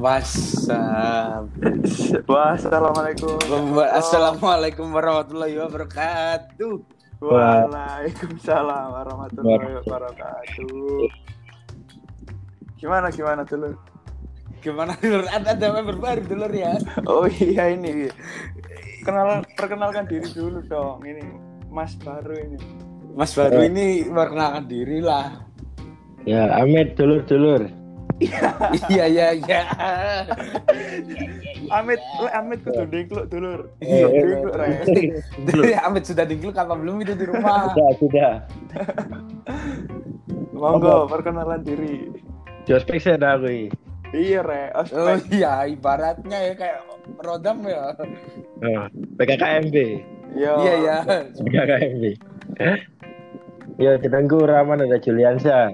WhatsApp. Wah, assalamualaikum. Assalamualaikum warahmatullahi wabarakatuh. Waalaikumsalam warahmatullahi wabarakatuh. Gimana gimana dulu? Gimana dulur? Ada ada member baru dulur ya? Oh iya ini. Kenal perkenalkan diri dulu dong. Ini Mas baru ini. Mas baru ini perkenalkan diri lah. Ya, Amit dulur-dulur. Iya iya iya. Amit, le Amit kudu dengkluk dulur. Iya. Dengkluk re. Amit sudah dikluk apa belum itu di rumah? Sudah, sudah. Monggo perkenalan diri. Jospek saya dah gue. Iya re. Oh Ospek. iya, ibaratnya ya kayak rodam ya. Oh, PKKMB. Yo. Iya iya. PKKMB. Ya, ketengku Rahman ada Juliansa.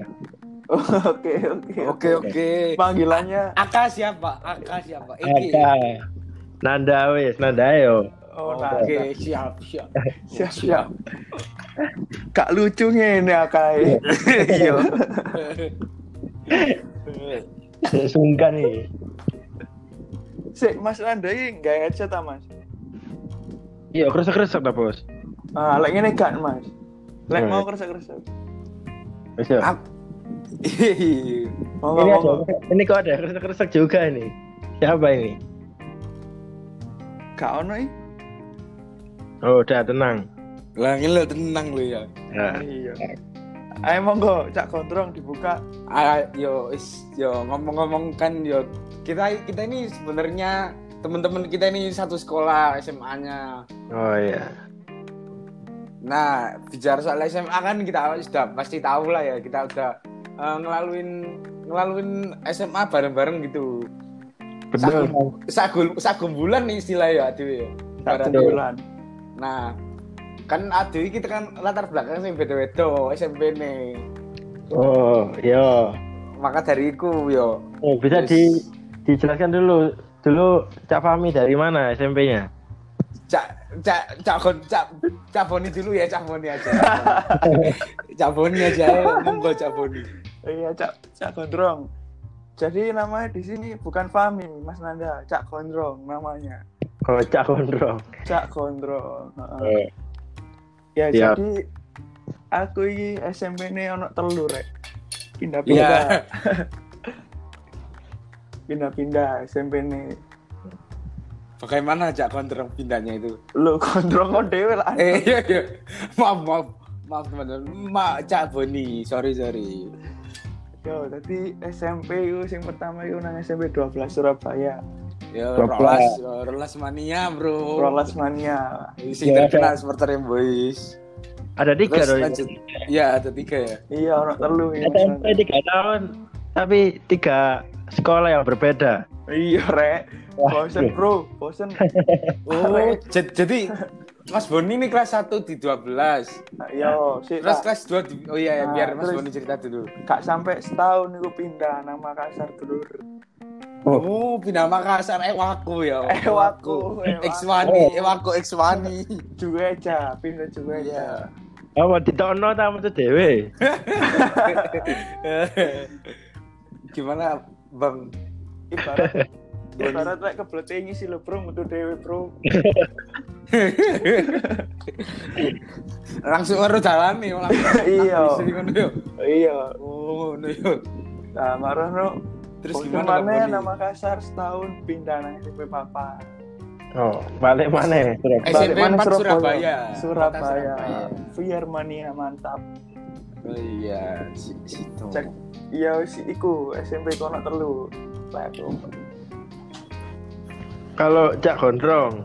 Oke oke. Oke oke. Panggilannya Aka siapa? Aka siapa? Iki. Aka. Nanda wis, Nanda ayo. Oh, nah, Oke, siap siap. siap siap. Kak lucunya ini akai. Iya. Sungkan nih. Sik, Mas Nanda ini nggak headset ah, Mas? Iya, kresek-kresek dah, Bos. Ah, lek ngene gak, Mas? Lek Hmm. mau kresek-kresek. Wis ya. Monggo Ini ada, ini kok ada kresek-kresek juga ini. Siapa ini? Gak ono? Oh, udah tenang. Lah ngelo tenang lu ya. Nah, Iya. Ayo monggo, Cak Gondrong dibuka. Ah, yo is yo ngomong-ngomong kan yo kita kita ini sebenarnya teman-teman kita ini satu sekolah SMA-nya. oh iya. Nah, bicara soal SMA kan kita sudah pasti tahu lah ya, kita udah eh, ngelaluin ngelaluin SMA bareng-bareng gitu. Betul. Sagul sagumbulan nih istilah ya aduh ya. Bulan. Nah, kan ini kita kan latar belakang sing beda-beda SMP nih. Oh, iya. Maka dari itu yo Oh, bisa di dijelaskan dulu. Dulu Cak Fami dari mana SMP-nya? Cak Cak Cak Cak Cak Boni dulu ya Cak Boni aja. Cak Boni aja, monggo Cak Boni. Iya, Cak Cak Gondrong. Jadi namanya di sini bukan Fami, Mas Nanda, Cak Gondrong namanya. Oh, Cak Gondrong. Cak Gondrong. Heeh. Oh, Ya, Siap. jadi aku ini SMP ini ono telu rek. Pindah-pindah. Pindah-pindah SMP ini. Bagaimana Cak Gondrong pindahnya itu? Lo Gondrong kok dhewe lah. Eh iya iya. Maaf maaf maaf teman-teman. Ma Cak Boni, sorry sorry. Yo, tadi SMP itu yang pertama itu nang SMP 12 Surabaya. Ya Rolas. rolas, yo, mania bro. Rolas mania. Sing Ya, terkenal seperti yang boys. Ada tiga Terus lanjut. Ya ada tiga ya. Iya, telu ini. Mas SMP tiga tahun, tapi tiga sekolah yang berbeda. Iya, rek. Bosen, Bro. Bosen. Oh jadi Mas Boni ini kelas 1 di 12. Nah, Yo, sih. Terus kelas 2 di Oh iya ya, Nah, biar Mas Boni cerita dulu. Gak sampai setahun itu pindah nama Makassar dulu. Oh, pindah Makassar Ewaku ya. Ewaku, Ewaku. X1, Ewaku X1. juga aja, pindah juga aja. Iya. Oh, di Tono tamu tuh dewe. Gimana, Bang? Ibarat ibarat kayak kebelet ngisi lo bro, metu dewe bro. Langsung baru jalan nih, langsung. Iya. Iya. Oh, ngono yo. Nah, marah no. Terus gimana, mana nama Makassar setahun pindah nang SMP Papa. Oh, balik mana? SMP mana 4 Surabaya. Surabaya. Kota Surabaya. Biar mania mantap. Oh iya, si- situ. Cek. Iya si iku SMP kono telu. Lah aku. Kalau Cak Gondrong,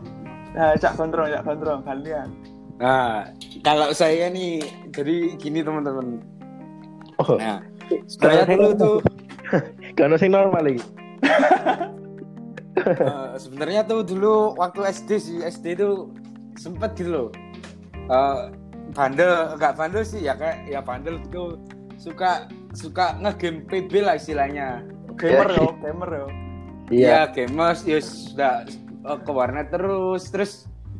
Nah, cak kontrol, cak kontrol kalian. Nah, kalau saya nih, jadi gini teman-teman. oh, Nah, saya dulu tuh kan sing normal lagi. eh, sebenarnya tuh dulu waktu SD sih SD tuh sempet gitu loh. Eh, bandel, enggak bandel sih ya kayak ya bandel tuh suka suka ngegame PB lah istilahnya. Gamer Ya. yo, gamer yo. Iya. Ya gamers ya sudah eh, ke warnet terus terus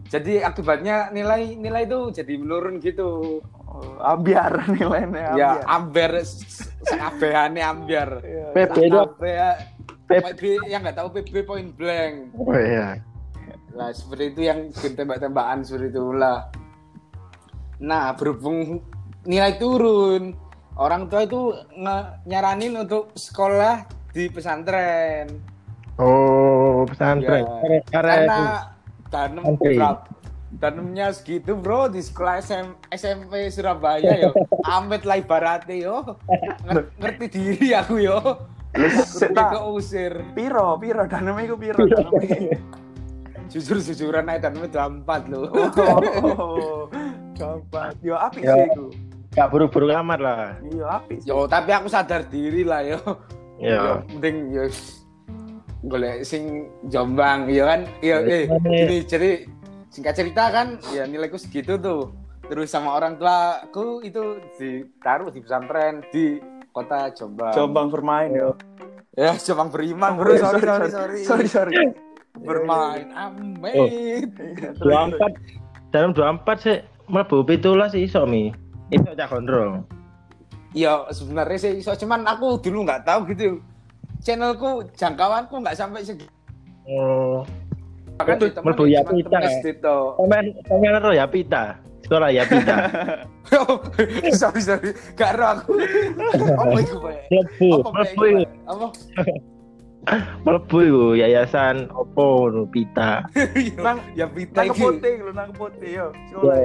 jadi akibatnya nilai nilai itu jadi menurun gitu. Oh, ambiar nilainya Ya ambiar. ambiar sakabehane ambiar. Iya. PB itu PB PB yang nggak tahu PB point blank. Oh iya. Lah seperti itu yang game tembak-tembakan seperti itulah. Nah, berhubung nilai turun, orang tua itu nge- nyaranin untuk sekolah di pesantren. Oh, pesantren. Ya, Karena danem Santri. berapa danemnya segitu bro di sekolah SM, SMP Surabaya yo amet lah ibaratnya yo Nger- ngerti diri aku yo Sik, aku tak. keusir Piro, piro daneme iku piro daneme. jujur jujuran aja danemnya udah empat loh Oh, gampang. Yo apik Ya. sih iku. Gak buru-buru amat lah. Iya apik. sih. yo tapi aku sadar diri lah yo Ya. Yo, mending yo golek sing Jombang ya kan iya eh Iya. jadi jadi singkat cerita kan ya nilaiku segitu tuh terus sama orang tua aku itu ditaruh di pesantren di kota Jombang Jombang bermain yo. ya Jombang beriman bro sorry sorry sorry, Sorry, sorry. bermain amin Iya, terus. empat dalam dua empat sih mlebu pitulas sih iso mi. Iso cak kontrol. ya sebenarnya sih so, cuman aku dulu nggak tahu gitu channelku jangkauanku nggak sampai segitu Oh. kan Itu mlebu ya pita. Komen komen ro ya pita. Sekolah ya pita. Oh, sorry sorry gak ero aku apa itu pak Mlebu, apa Mlebu iku yayasan opo no pita. Nang ya pita nang kepote lho, nang kepote yo. Sekolah.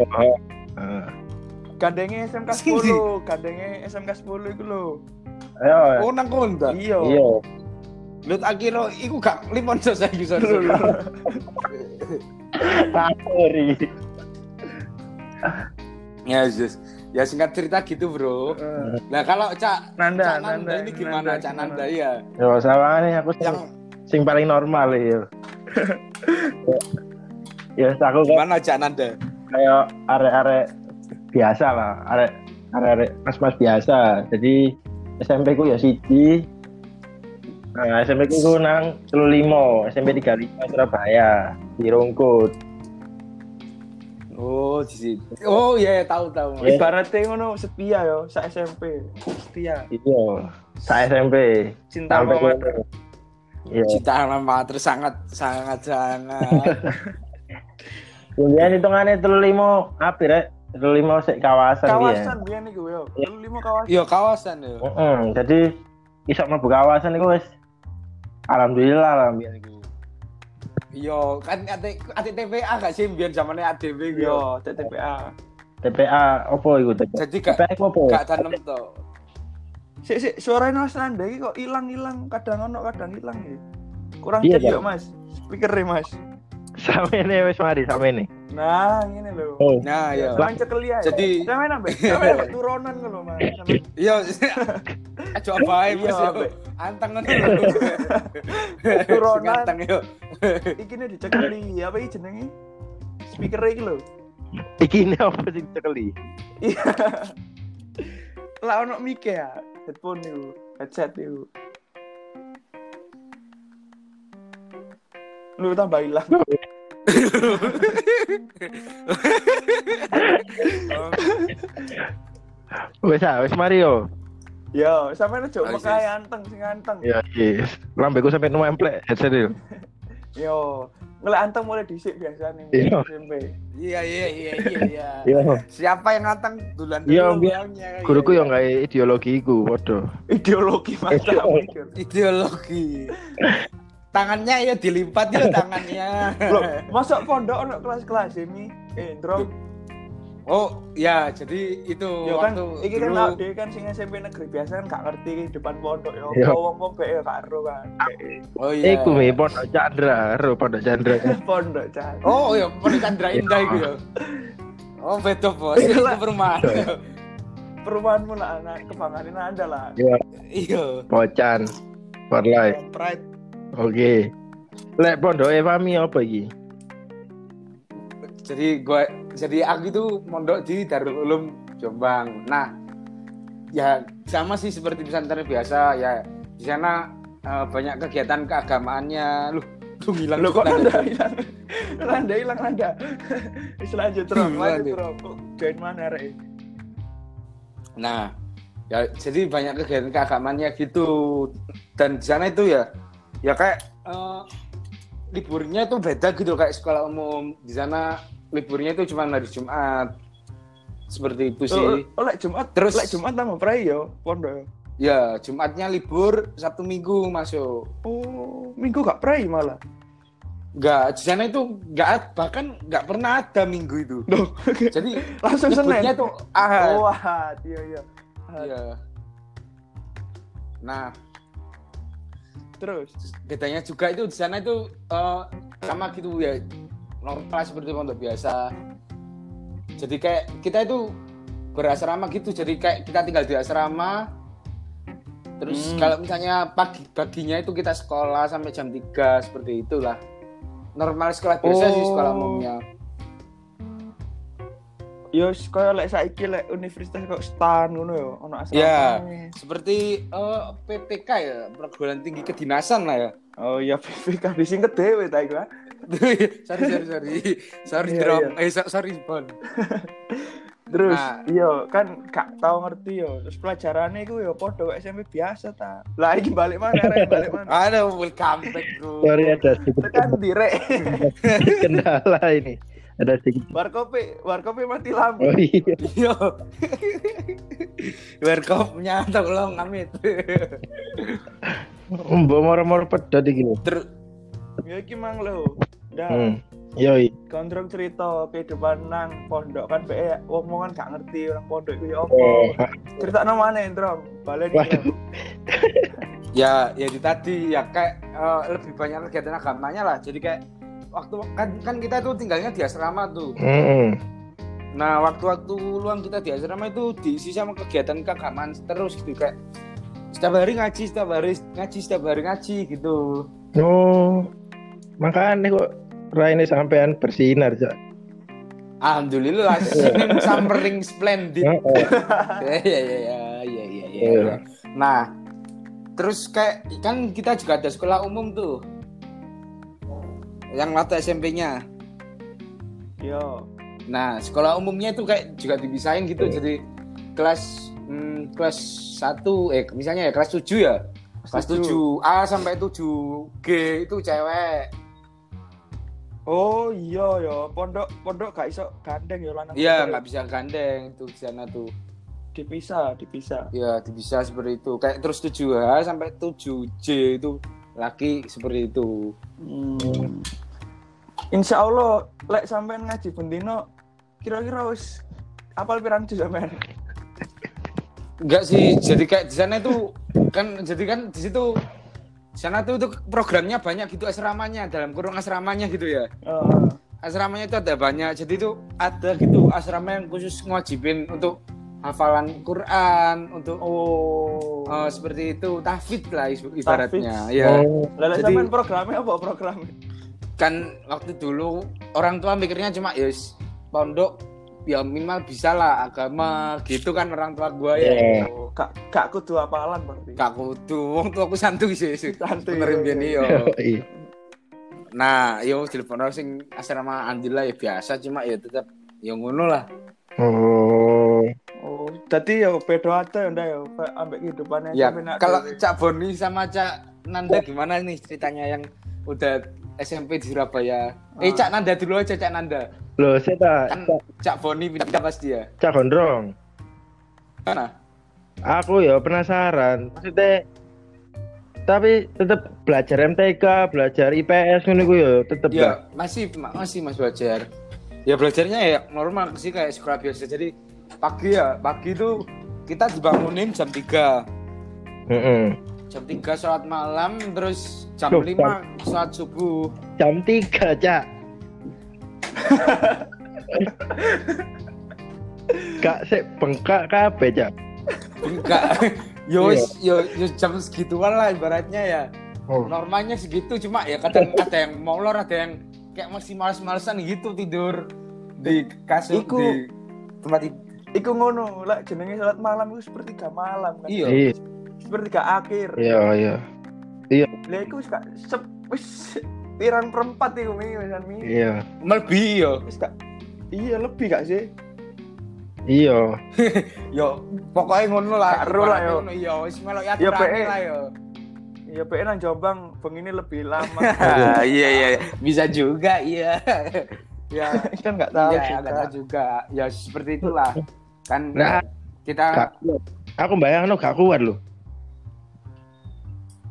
Heeh. Gandenge SMK 10, gandenge SMK 10 iku lho. Ayo. oh nang konda Iya. Iya. lu tak kira iku gak limon sos saiki sorry sorry. Ya yes ya singkat cerita gitu bro nah kalau cak Nanda, cak Nanda, Nanda, ini gimana Nanda, cak? Nanda ya Yo sama nih aku sing, yang sing paling normal ya. ya aku kan gimana cak Nanda kayak arek-arek biasa lah, arek arek mas-mas biasa. Jadi SMP ku ya siji. Nah, SMP ku ku nang 35, SMP 35 Surabaya, di Rungkut. oh di situ oh iya yeah, tahu tahu Iya. Ibaratnya ngono setia yo, sa SMP. Setia. Iya, sa SMP. Cinta sama Iya. cita nama terus sangat sangat sangat Kemudian hitungannya 35 apa rek? 35 sik kawasan ya. kawasan biyen iku yo. Iya. Lu lima kawasan. yo kawasan yo Heeh, jadi iso mlebu kawasan iku wis alhamdulillah lah biyen iku. Yo, kan ate ate TPA gak sih biar zamannya ADW yo. Yo, TTPA. TPA opo iku TPA? Jadi gak TPA opo? gak tanem to. Sik sik suaranya Mas Nanda iki kok ilang-ilang, kadang ono kadang ilang iki. Kurang Iya, cek yo, Mas. Speaker Mas. Samene wis mari samene. Nah, ngene lho. Oh, Nah, yo. Sampeyan cekeli ae. Jadi- sampeyan ambek sampeyan ambek turunan ngono, Mas. Sampeyan- Yo. Coba ae Iya, Mas. Anteng ngono lho. Turunan. Anteng yo. Iki ne dicekeli, apa iki jenenge? Speaker iki lho. iki ini apa sing cekeli? Iya. Lah ono mic ya, headphone itu, headset itu. Lu tambah hilang. Wis ah, wis mari yo. Yo, sampe aja Oh, mekai yes. anteng sing anteng. Ya, yes. Lambeku sampe nemplek headset itu. Yo, ngelek anteng mulai dhisik biasanya Iya. SMP. Iya iya iya iya iya. Iya. Siapa yang nganteng dulan Iya, dulu bilangnya. Guruku yang kayak ideologi iku, podo. Ideologi mantap. ideologi. Tangannya ya dilipat ya tangannya. Loh, masuk pondok ono kelas-kelas ini. Eh, Ndro. Oh, ya jadi itu Yo kan waktu iki kan dulu- awake kan sing SMP negeri biasa kan gak ngerti depan pondok. Iya. Wong-wong bae yo gak ero kan. Oh iya. Iku mi pondok Chandra, ro pondok Chandra. Pondok Chan. Oh iya, Pondok Chandra Indah itu ya. Oh, beda bos. Itu lah. perumahan. Iya. Perumahanmu lah anak kebanggaan Anda lah. Iya, Iya. Pocan. For life. Pride. Oke. Lek pondok Evami apa iki? Jadi gua jadi aku itu mondok di Darul Ulum Jombang. Nah, ya sama sih seperti pesantren biasa ya. Di sana eh, banyak kegiatan keagamaannya. Loh, tuh hilang. Lo kok Nanda. Hilang? Nanda hilang Nanda. Lanjut terus, lanjut terus. Kok join mana rek? Nah, ya jadi banyak kegiatan keagamannya gitu. Dan di sana itu ya ya kayak eh, liburnya itu beda gitu kayak sekolah umum di sana liburnya itu cuma hari Jumat seperti itu Oh, sih oh, lek Jumat Terus- lek Jumat tambah prai yo pondok. yo. ya Jumatnya libur Sabtu Minggu masuk Oh, minggu gak prai malah. Enggak, di sana itu enggak bahkan enggak pernah ada minggu itu. Loh, Jadi langsung Senin. tuh ahad. Oh, ahad. Iya, iya. Ahad. Iya. Nah, Terus. bedanya juga itu di sana itu eh, sama gitu ya normal seperti pondok biasa. Jadi kayak kita itu berasrama gitu. Jadi kayak kita tinggal di asrama. Terus Hmm. kalau misalnya pagi paginya itu kita sekolah sampai jam 3 seperti itulah. Normal sekolah biasa sih Oh. sekolah umumnya. Yo, kaya lek saiki lek universitas kok stan ngono yo, ono asrama. Ya, seperti eh, PTK ya, perguruan tinggi kedinasan lah ya. Oh iya, PPK disingkat dhewe ta iku. sorry, sorry, sorry. Sorry, Iya, Drom. iya. Eh, so- sorry, Bon. Terus, Nah. iya kan gak tau ngerti yo. Terus pelajarannya iku yo padha SMP biasa ta. Lah iki balik mana, Rek? balik mana? Aduh, welcome back, bro. Sorry ada sedikit Tekan direk. kendala ini. Ada sedikit. Warkopi, warkopi mati lampu. Oh iya. Yo. Werkopnya tolong amit. Mbok moro-moro pedot iki lho. Terus Ya iki mang lho. Dah, Hmm. Yoi. kontrol cerita kehidupan nang pondok kan PE omongan gak ngerti orang pondok itu ya apa. Oh, Cerita mana Indro? Balen Waduh. iki. ya, ya di tadi ya kayak eh, lebih banyak kegiatan agamanya lah. Jadi kayak waktu kan kan kita tuh tinggalnya di asrama tuh. Heeh. Nah, waktu-waktu luang kita di asrama itu diisi sama kegiatan keagamaan terus gitu kayak setiap hari ngaji, setiap hari ngaji, setiap hari ngaji gitu. Oh. Makanya kok Raine sampean bersinar, Cak. Alhamdulillah, Senin summering splendid. Heeh. Ya ya ya ya ya ya. ya, Iya. ya. Nah, terus kayak kan kita juga ada sekolah umum tuh. Yang waktu SMP-nya. Yo. Nah, sekolah umumnya itu kayak juga dipisahin gitu. Jadi kelas hmm, kelas 1 eh misalnya ya kelas 7 ya. Kelas Setuju. 7 A sampai 7 G itu cewek. Oh iya ya, pondok pondok gak iso gandeng ya lanang. Iya, nggak bisa gandeng tuh di sana tuh. dipisah, dipisah. Ya, bisa seperti itu. Kayak terus 7H sampai 7J itu laki seperti itu. Hmm. Insya Allah, lek sampean ngaji bendino, kira-kira wis apal pirang juz sampean? Enggak sih, jadi kayak di sana itu kan jadi kan di situ sana tuh itu programnya banyak gitu asramanya dalam kurung asramanya gitu ya. Oh, Asramanya itu ada banyak. Jadi itu ada gitu asrama yang khusus ngewajibin untuk hafalan Quran, untuk oh. eh, seperti itu tahfidz lah ibaratnya. Tahfidz. Ya. Oh. Jadi- sampean programnya apa programnya? Kan waktu dulu orang tua mikirnya cuma ya wis, pondok ya minimal bisa lah agama gitu kan orang tua gua ya. Oh, Gak gak kudu apalan berarti. Gak kudu, wong tua aku santuy sih. sih. Santuy, Bener iya, biyen iya. yo. Iya. Nah, yo telepon sing asrama Andila ya biasa cuma ya tetap ya ngono lah. Oh. Jadi ya beda aja ya ndak ya ambek kehidupannya Ya, kalau. Cak Boni sama Cak Nanda gimana nih ceritanya yang udah SMP di Surabaya? Eh, Ah. Cak Nanda dulu aja Cak Nanda. Loh, saya tak Kan Cak Boni pindah pasti ya. Cak Gondrong. Mana? Aku ya penasaran. Maksudnya tapi tetap belajar MTK, belajar IPS ngono ya tetep Ya, masih ma- masih Mas belajar. Ya belajarnya ya normal sih kayak sekolah biasa. Jadi pagi ya, pagi itu kita dibangunin jam 3. Heeh. Jam 3 sholat malam, terus jam Loh, 5 sholat subuh. Jam 3, Cak. Kak sik bengkak kabeh, Cak. Yo, wis- yo, yo jam segituan lah ibaratnya ya. Oh. Normalnya segitu cuma ya kadang ada yang molor, ada yang kayak masih males-malesan gitu tidur di kasur Iku- di tempat tidur. Iku ngono, lah jenenge salat malam itu seperti gak malam kan. Iya. Iya, Seperti gak akhir. iya, iya. Lah iku wis gak sep wis pirang perempat iku mi wisan mi. Iya. Melebihi yo. Wis gak Iya lebih gak sih? Iya. Yo pokoknya ngono lah. Gak ero lah, yo. Ngono, Yo wis melok ya Yo, PE. lah yo. Ya PE nang Jombang bengi ini lebih lama. Ah, iya iya iya. bisa juga iya ya kan nggak tahu ya juga. nggak tahu juga ya seperti itulah kan Nah, kita Gak. Aku bayang gak kuat lo.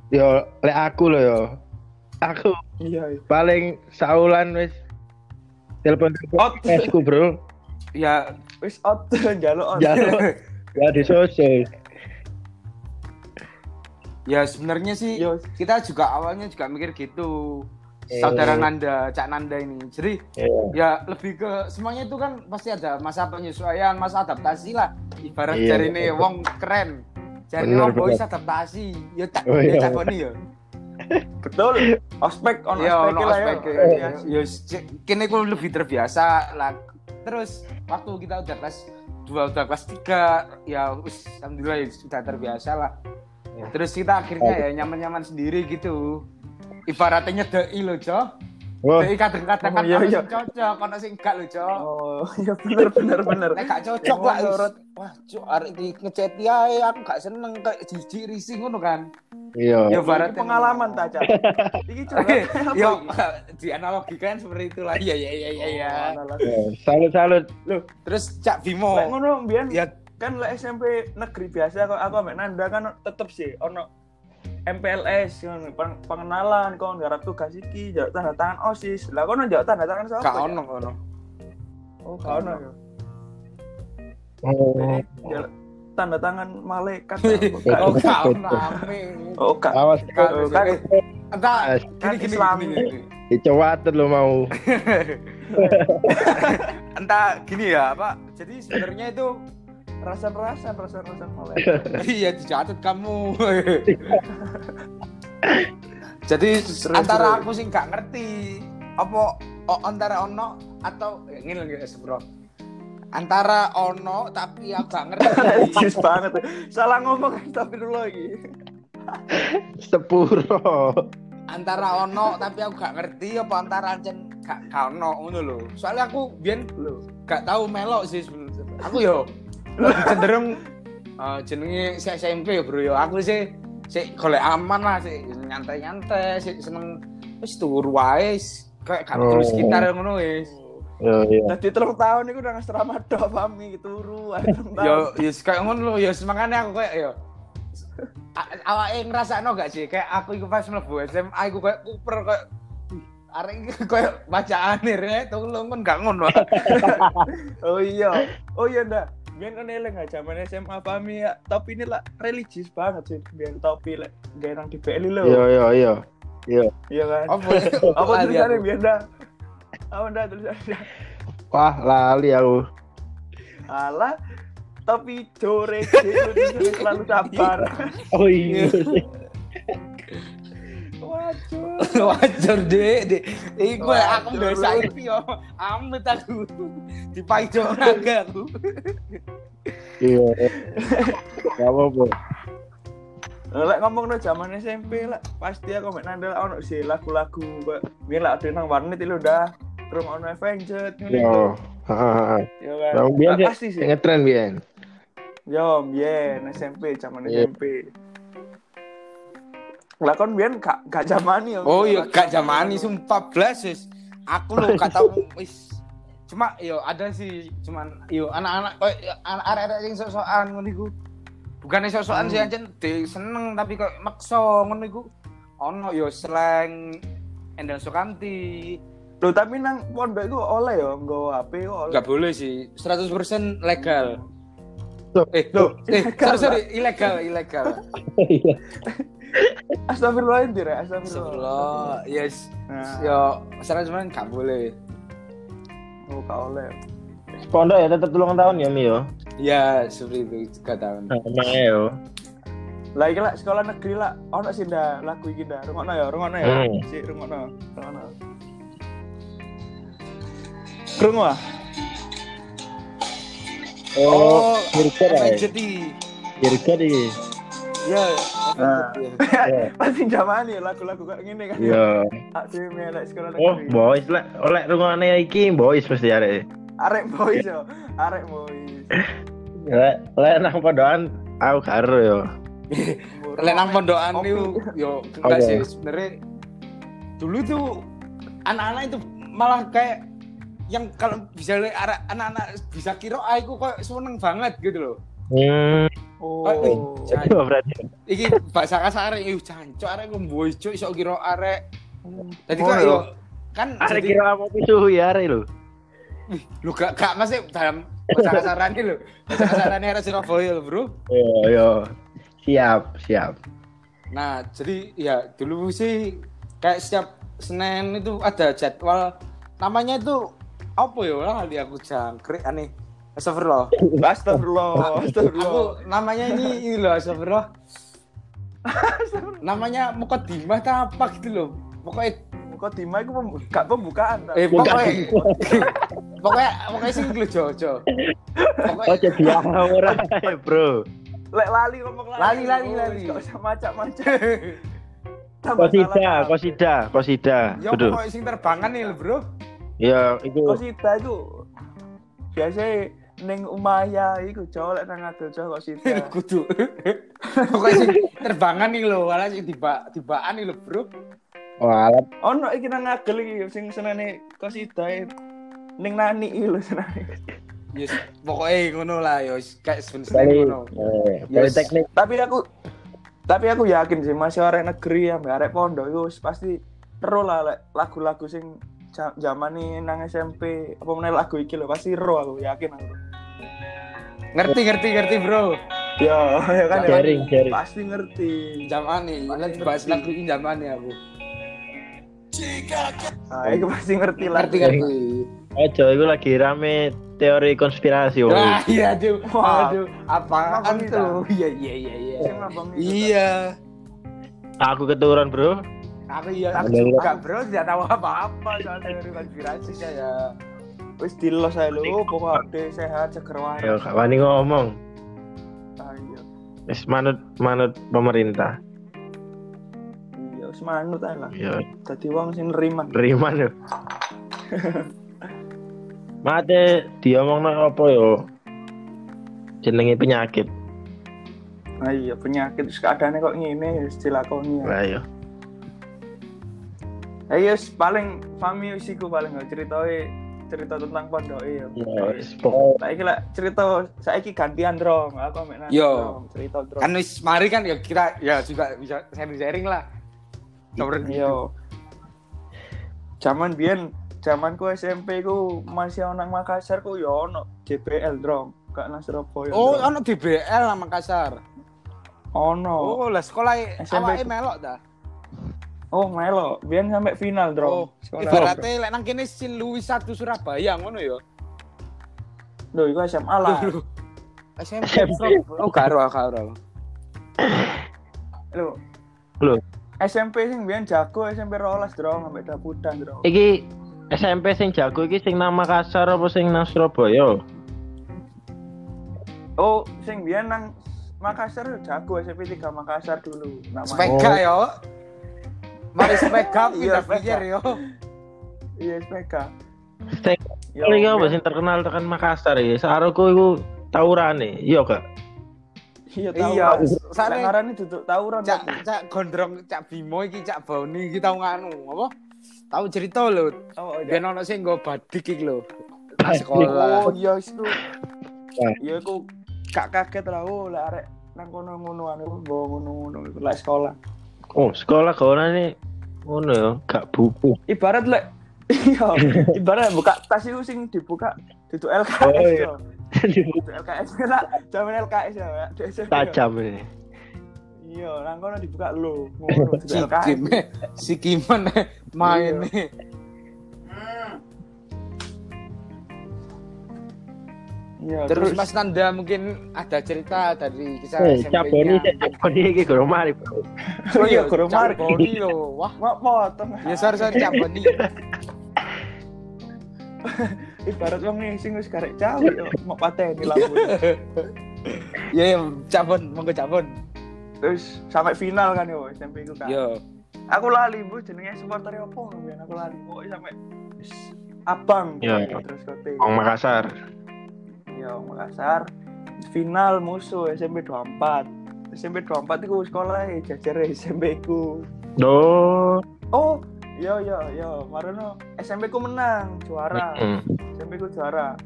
Yo, lek aku lo yo. Aku Iya, iya. paling saulan wis telepon Out. esku bro. ya Wis out njaluk on. Jaluk ya di sosial. ya sebenarnya sih Yo. kita juga awalnya juga mikir gitu Eh. saudara Nanda Cak Nanda ini jadi Iya. ya lebih ke semuanya itu kan pasti ada masa penyesuaian masa adaptasi lah ibarat Iya, jari ini wong keren jari Bener, wong boys bener. adaptasi ya cak Oh, ya iya. cak ya Betul. Ospek on ya ospek lah ya. Iya. ya c- kini aku lebih terbiasa lah terus waktu kita udah kelas dua udah kelas tiga ya wis alhamdulillah ya sudah terbiasa lah Ya. terus kita akhirnya ya nyaman-nyaman sendiri gitu ibaratnya nyedeki lo Jo Wah, Jadi kadang-kadang Oh, kan iya, ono iya. sing cocok, ono sing enggak lho, Cok. Oh, iya bener bener bener. Nek gak cocok lah. Menurut- wis. Wah, Cok, arek iki ngechat ae aku gak seneng kayak jijik risih ngono kan. iya. Ya Ini barat pengalaman ta, Cak. Iki coba. Yo, dianalogikan seperti itulah. Iya, iya, iya, iya, iya. Ya, Salut salut. Loh, Terus Cak Bimo. lek ngono mbiyen Ya, kan lek SMP negeri biasa kok aku ambek Nanda kan tetep sih ono MPLS pengenalan kon garap tugas iki, jawab tanda tangan OSIS. Lah kono jawab tanda tangan sapa? gak Cak? ono ngono. Oh, gak ono ya. Oh, tanda tangan malaikat. Oh, gak ono betul. amin. Oh, awas Gak Oh, Kan gini gini gini. lo mau. Entah gini ya, Pak. Jadi sebenarnya itu rasan-rasan rasan-rasan malaikat. Iya dicatat kamu. Jadi Terus, antara terus. aku sih nggak ngerti apa oh, antara ono atau ya, ngene lho guys bro. Antara ono tapi aku gak ngerti. Religius banget. Salah ngomong tapi dulu lagi. Sepuro. antara ono tapi aku gak ngerti apa antara ancen gak ono ngono lho. Soalnya aku biyen gak tahu melok sih sebenarnya. Aku yo lebih cenderung eh, jenenge si SMP ya bro yo. Aku sih sih golek aman lah sih nyantai-nyantai sih seneng wis turu wae wis. kayak Oh. terus sekitar ngono wis. Yo iya. Jadi telung tahun itu udah asrama dok pami turu. ae. Yo yo kayak ngono lho yo semangatnya aku kayak yo A- awake ngrasakno gak sih kayak aku iku pas mlebu SMA iku kayak kuper kayak "Wih, arek iki kayak bacaan ya tolong kan gak ngono. Oh iya. Oh iya ndak. Biar kan eleng aja zaman SMA pami ya. Tapi ini lah religius banget sih. Biar topi lek gak nang di PLI lo. Yo yo yo. Iya kan. Apa Apa tulisannya biar dah. Apa ndak tulisannya? Wah, lali aku. Alah. Tapi jore itu selalu sabar. Oh iya. Wajar deh, deh. Iku Wajar, aku biasa lu. iki yo. Amit aku. Dipaido naga aku. Iya. Gak apa-apa. Lek ngomong no zaman SMP lah, pasti aku mek nandel ono sih lagu-lagu biar lah ada nang warnet itu udah Room on Avenged Yo. gitu. Heeh. Ya kan. Pasti sih. ngetren biyen. Yo, biyen SMP zaman Iya. SMP. Lah kon biyen gak gak zaman yo. Oh iya, gak zamani sumpah blas wis. Aku lo gak tau wis. Cuma yo ada sih, cuman yo anak-anak koyo arek-arek sing sok-sokan ngono iku. Bukan sok-sokan sih ancen de seneng tapi kok maksa ngono iku. Ono yo slang Endang Sukamti. Loh, tapi nang pondok iku oleh yo nggo HP kok oleh. Gak boleh sih, 100% legal. Loh, Eh, loh, eh, sorry, sorry, ilegal, ilegal. Iya. Astagfirullah ini ya, astagfirullah. Astagfirullah, yes. Nah, Yo, 100% gak boleh. oh gak oleh. Pondok ya tetap tulung tahun ya Mi yo. Ya, seperti itu, tiga tahun. Emang yo. Lah iki lah sekolah negeri lah ono sih ndak lagu iki ndak. Rungokno ya, rungokno ya. Hmm. Si rungokno. Rungokno. Krungu ah. Oh, Kirkir ya. Avenged Kirkir iki. Ya, Nah. Iya. Pasti zaman ya lagu-lagu kayak gini kan. Iya. Dhewe sekolah Oh, boys lah. Oleh rungokne iki boys pasti arek. Arek boys yo. Arek boys. Lek lek nang pondokan aku karo yo. Lek nang pondokan itu yo enggak Oke. sih sebenarnya dulu tuh anak-anak itu malah kayak yang kalau bisa lihat anak-anak bisa kira aku kok seneng banget gitu loh. Hmm, Oh. Itu berarti. Iki bahasa kasar iki jancuk arek ngombo cuk iso kira arek. Jadi Oh, kok yo. yo kan jadi kira apa suhu ya are lo. lu gak gak masih dalam bahasa kasaran ini lo. Bahasa kasaran arek Surabaya lo, Bro. Yo yo. Siap, siap. Nah, jadi ya dulu sih kayak setiap Senin itu ada jadwal namanya itu apa ya lah di aku jangkrik aneh. Astagfirullah. Astagfirullah, astagfirullah. Aku namanya ini ini loh astagfirullah. namanya Mukodimah tak apa gitu loh. Pokoknya Kok Dima itu pem- gak pembukaan ta? eh pokoknya pokoknya pokoknya sing lu jojo. Oh Pokoknya jadi ora ya, Bro. Lek lali ngomong Lali, lali. lali, Oh, lali. Usah macak-macak. Tambah Kosida, kosida, kosida. ya pokoknya sing terbangan nih Bro. Ya, itu Kosida itu biasa ning Umaya iku cowok lek nang adol cowok Kosida. Kudu. pokoknya sing terbangan nih lo, malah sing tiba tibaan nih lo, Bro. oh, alat Ono iki nang ngagel iki sing senene Kosida e. ning nani iki lho senene. Yes, pokoknya ngono lah yo kayak kali. sebenarnya ngono. Eh, Yes. Politeknik. Tapi aku tapi aku yakin sih masih arek negeri ya, arek pondok itu pasti ero lah lek lagu-lagu sing zaman nih nang SMP apa meneh lagu iki lho pasti ero aku yakin aku. Ngerti ngerti ngerti, Bro. Ya, ya kan ya. Sharing. Pasti ngerti. Zaman nih, nanti bahas lagu ini zaman nih aku. Nah, itu pasti ngerti lah. Ngerti ngerti. Ojo, itu lagi rame teori konspirasi. wong. Wah, iya tuh. Aduh, apaan Mabang tuh? Iya iya iya iya. Iya. Aku keturun, Bro. Aku iya aku juga, Bro, tidak tahu apa-apa soal teori konspirasi saya. Wis dilos ae lho, pokoknya sehat seger waras. Ayo, Kak Wani ngomong. Ah, iya. Wis manut manut pemerintah. Iya, wis manut ae lah. Ya, Dadi wong sing neriman. terima yo. Mate diomongno apa yo? Jenenge penyakit. Nah, iya penyakit terus keadaannya kok ngene wis dilakoni. Lah yo. Eh yes, paling Fami wis iku paling nggak ceritoi cerita tentang pondok ya. Ya, wis pokok Saiki lah cerita saiki gantian dong. Aku ambek Nana Yo. cerita dong. Kan wis mari kan ya kita ya juga bisa sharing-sharing lah. Seperti itu. Yo. Zaman biyen zamanku SMP ku masih ono nang Makassar ku yo ono JBL dong. Gak nang Surabaya. Oh, ono DBL lah Makassar. ono. Oh, lah sekolah SMP. awake melok dah. Oh, melo. Biyen sampai final, Oh, Dro. Sekolah, ibaratnya lek nang kene Sin Louis 1 Surabaya ngono ya. Dro. Loh, iku SMA lah. SMP. Oh, karo karo. Loh. Loh. SMP sing biyen jago SMP rolas, Dro, sampai daputan, Dro. iki SMP sing jago iki sing nang Makassar apa sing nang Surabaya? Oh, sing biyen nang Makassar jago SMP 3 Makassar dulu namanya. Speka Oh. yo. Mari speka Iya, pindah pikir yo. Iya. Sing Yo, iki apa biyen- sing terkenal tekan Makassar ya? Saroku iku tawurane, iya gak? Iya. Iya, Sare sare- ngarani duduk tawuran. Cak cak gondrong cak Bimo iki cak Boni iki tau nganu apa? Tahu cerita lho. Oh, iya. Ben ono sing nggo badik iki lho. Sekolah. Oh, iya itu. Wah. Iya, aku gak kaget lah, oh, lah arek nang kono-ngono anu bawa ngono-ngono iku lah sekolah. Oh, sekolah gawane ngono ya, gak buku. Ibarat lek iya, ibarat buka tas itu sing dibuka duduk LKS Oh, iya. Duduk LKS lah, zaman LKS ya. Tajam ini. Iya, nang kono dibuka lo, ngono Si duduk LKS. Kim, si Kiman main nih. Iya, Terus Mas Nanda mungkin ada cerita dari kisah Eh, SMP-nya. caboni, caboni iki guru mari, Bro. Oh iya, guru mari. Caboni lho. Wah, Mau potong. ya sorry sorry caboni. Ibarat wong nih sing wis karek cawe yo, mau pateni lampu. Ya ya cabon, monggo cabon. Terus sampai final kan yo SMP ku kan. Yo. Aku lali bu jenenge supporter apa biyen aku lali. Pokoknya sampai abang Iya. pokoknya, terus kote. Wong Makassar. Iya, Makassar. Final musuh SMP 24. SMP 24 iku sekolah e jajar SMP ku. Do. Oh, iya iya iya, marono SMP ku menang, juara. Mm. SMP ku juara.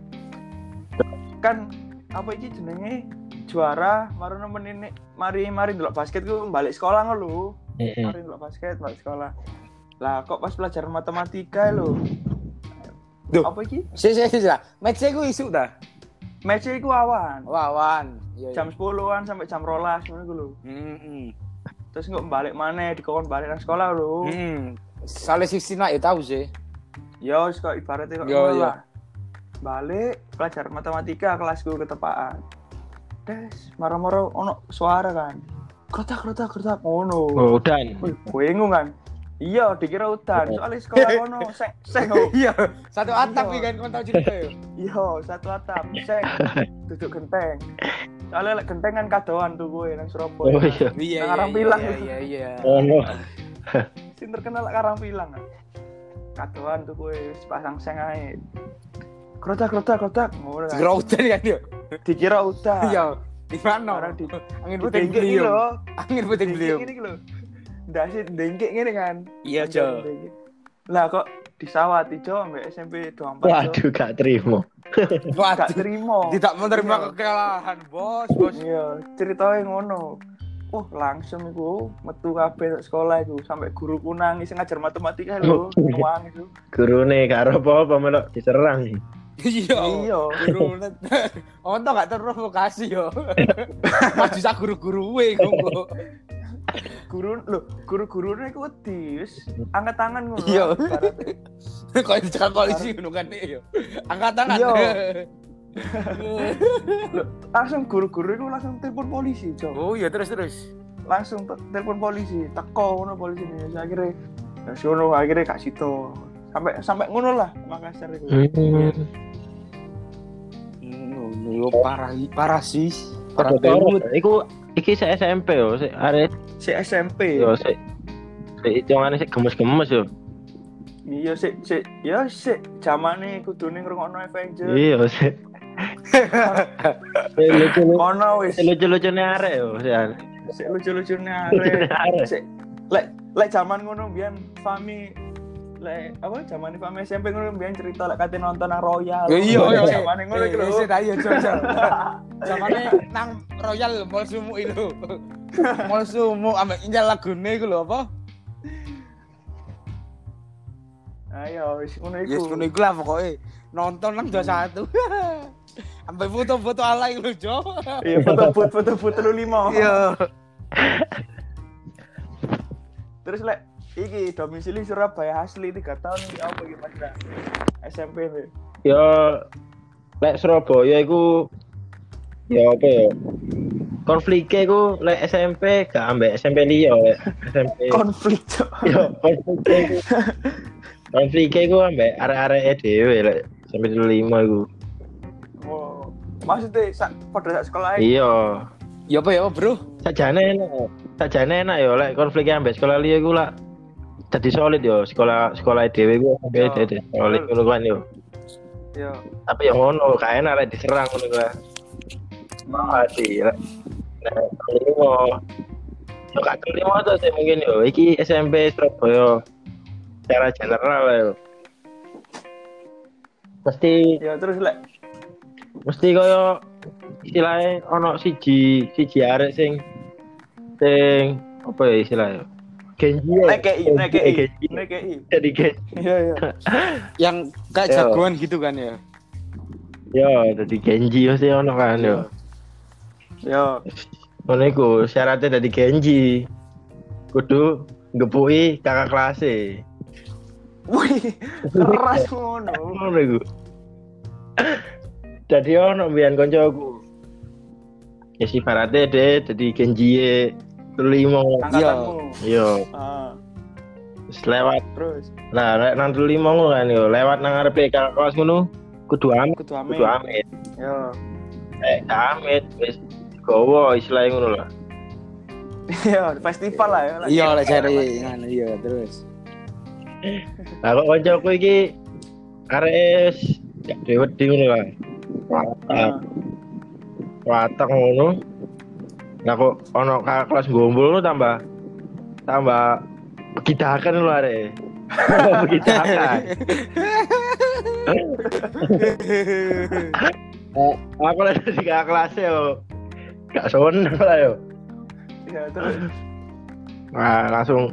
Kan apa iki jenenge? Juara, marono menini mari mari ndelok basket ku balik sekolah ngono. Mari ndelok basket balik sekolah. Lah kok pas pelajaran matematika lho. Duh. Apa iki? Si si si. Match ku isu dah. Match iku awan. Wawan. Iya. Jam 10-an sampai jam 12 ngono iku lho. Heeh. Terus nggak balik mana dikon balik nang sekolah lho. Hmm. Soalnya sisi nak ya tahu sih. Ya wis kok ibaratnya kok Yo, ngono yo. lah. Balik pelajaran matematika kelasku ketepaan. Des, marah-marah ono suara kan. Krotak krotak krotak ngono. Oh, dan. Wih, bingung kan. Iya, dikira udan. Soalnya sekolah ngono seng seng. oh. Iya. Satu atap Iya. nih kan kau tahu cerita ya. Iya, satu atap seng. Duduk genteng. Soalnya lek genteng kan kadoan tuh gue nang Surabaya. Oh iya. Iya. Nang iya, Pilang. Iya iya iya. Oh no. Sing terkenal lek Karang Pilang kan. Kadoan tuh gue pasang seng ae. Krotak krotak krotak kan. Udan kan ya. Dikira udan. Iya. Di mana? Orang di Angin puting iki beliung. lho. Angin puting beliung. Dengkek iki lho. Ndase dengkek ngene kan. Iya, Jo. Lah kok disawati Jo ambek SMP 24. Jo. Waduh, gak terima. Gak terima. Tidak menerima Iya. kekalahan, Bos, Bos. Iya, ceritanya ngono. Wah, langsung iku metu kabeh sekolah iku sampai guruku nangis ngajar matematika lho, nuang itu. Gurune karo apa-apa melok diserang. Iya. Iya. Guru net. Onto gak terprovokasi yo. Maju sak guru-guru we kok. Guru lho, guru-gurune iku wedi wis angkat tangan ngono. Iya. Kok dicekal polisi ngono kan yo. Angkat tangan. Iya. Langsung guru-guru iku langsung telepon polisi, Jo. Oh iya terus terus. Langsung te- telepon polisi, teko ngono polisi ini. Akhirnya ya ngono akhirnya gak situ. Sampai sampai ngono lah Makassar iku. Hmm. Ngono yo parah parah sih. Parah banget. Iku iki se SMP yo, arek Si SMP. yo se se hitungane se gemes-gemes yo. Iya sih, sih, ya sih, zamane kudune ngrungokno Avenger. Iya se. Se lucu Kono wis, se lucu-lucune arek yo, se arek. sik lucu-lucune Lucu-lucune arek. arek. Sik, lek lek zaman ngono mbiyen Fami lek apa zaman Fami SMP ngono mbiyen cerita lek kate nonton nang Royal. Ya iya iya. Zamane ngono iki lho. Wis ayo jajal. Zamane nang Royal Mall Sumu itu. Mall Sumu ambek injal lagune iku lho apa? Ayo wis ngono iku. Yes ngono iku lah pokoke. Nonton nang 21. Sampai foto-foto alay lho, Jo. Iya, foto foto lu lima. Iya. Terus lek iki domisili Surabaya asli 3 tahun iki apa iki Mas? SMP nih. Yo lek Surabaya iku ya apa ya? Konfliknya iku lek SMP gak ambek SMP liya SMP. Konflik. Yo konfliknya iku konfliknya iku ambek arek-arek dhewe lek SMP 5 iku. Oh. Maksudnya sak pada sak sekolah Iya. Ya apa ya, Bro? Sajane enak. Sajane enak yo lek konfliknya ambek sekolah liya iku lah jadi solid yo sekolah sekolah dhewe iku Yo. sampe dadi solid ngono kan yo. Ya. Tapi yang ngono gak enak lek diserang ngono kan. Mati lek. Nah, kelima. Yo gak kelima tuh sih mungkin yo. Iki SMP Surabaya secara general yo. Mesti Ya terus lek mesti koyo istilahnya ono siji siji arek sing sing apa ya istilahnya Genji ya. nekei, nekei, Genji. nekei. Jadi Genji. Iya, iya. Yang kayak Yo. jagoan gitu kan ya. Yo, jadi Genji mesti ono kan yo. Ya. Ngono iku syaratnya dadi Genji. Kudu ngepuki kakak kelas e. Wih, keras ngono. Ngono iku. Dadi ono mbiyen kancaku. Ya si Barate deh dadi Genji e limo. Angkatanmu. Yo, Ah, wis lewat. terus lek nang limo ngono kan yo, lewat nang ngarepe kakak kelas ngono kudu amit, kudu ame. kudu amit. Ya. Eh, amit wis gowo istilahnya ngono lah. Iya, festival lah ya. Iya, lek cari ngono iya terus. Lah kok kancaku iki arek wis gak dhewe wedi ngono lah. Watak, Ah, watak ngono. Nah kok ono kelas gombol lu tambah tambah begidakan lu are. begidakan. Eh, aku lagi di kelas yo. Gak seneng lah yo. Ya terus Nah, langsung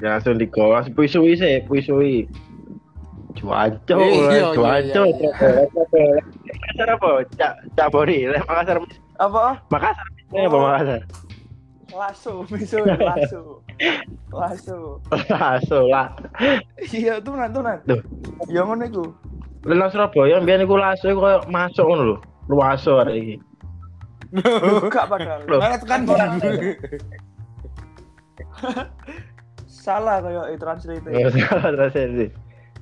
ya langsung digowas puisui sih, puisui. Cuaco, Iya, iya, cuaco. iya, Makassar apa? Cak Cabori, lek Makassar. apa? Makassar. Ini apa Makassar? Lasso, miso lasso. Lasso. Langsung lah. Iya, tunan tunan. Duh. Ya ngono iku. Lenang Surabaya mbiyen iku laso iku koyo masuk ngono lho. Luaso arek iki. Gak padahal. Loh. Malah tekan Salah kayak e translate. Ya salah translasi.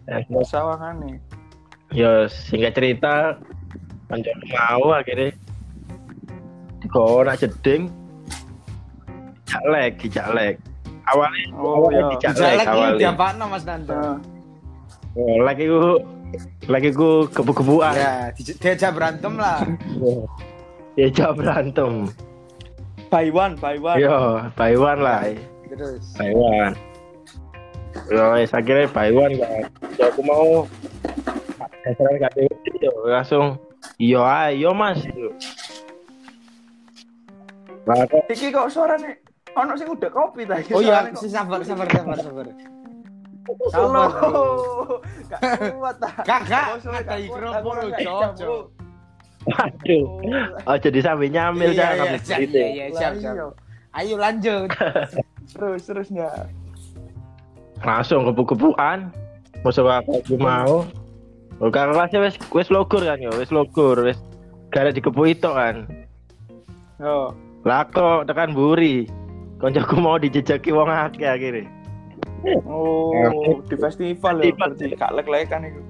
Ya, Sawangane. Ya singkat cerita kanca mau akhirnya digowo nak jeding jalek, dijalek. Awalnya Oh, awalnya iya. Jalek iki awalnya. diapakno Mas Nando. Nah, Oh, lagi ku lagi ku kebu-kebuan. Ya, di- diajak berantem lah. Ya jauh berantem. by one, by one. Yo, Taiwan lah. Terus. Taiwan. Yo, wes akhirnya Taiwan kan. Ya aku mau dasar gak yo langsung yo ayo Mas. Yo. Lah kok Iki kok suarane ono sing udah kopi ta iki. Oh iya, suarane kok- si sabar sabar sabar sabar. Sabar. Gak kuat ta. Kakak, Oh, kuat, mikrofon cocok. Nyambung. Aduh. Oh jadi sambil nyamil Iya, jangan iya, ngambil siap, cerita. iya, iya, siap, siap. iya. Ayo lanjut. Terus terus ya. Langsung kebu-kebuan. Masuk aku mau. Oh, kakak kelasnya wes wes logur kan yo, wes logur, wes gara dikepu itu kan. Yo. Lah kok tekan buri. Koncoku mau dijejaki wong akeh akhirnya. Oh, di festival ya. Festival. Berarti gak lek-lekan itu.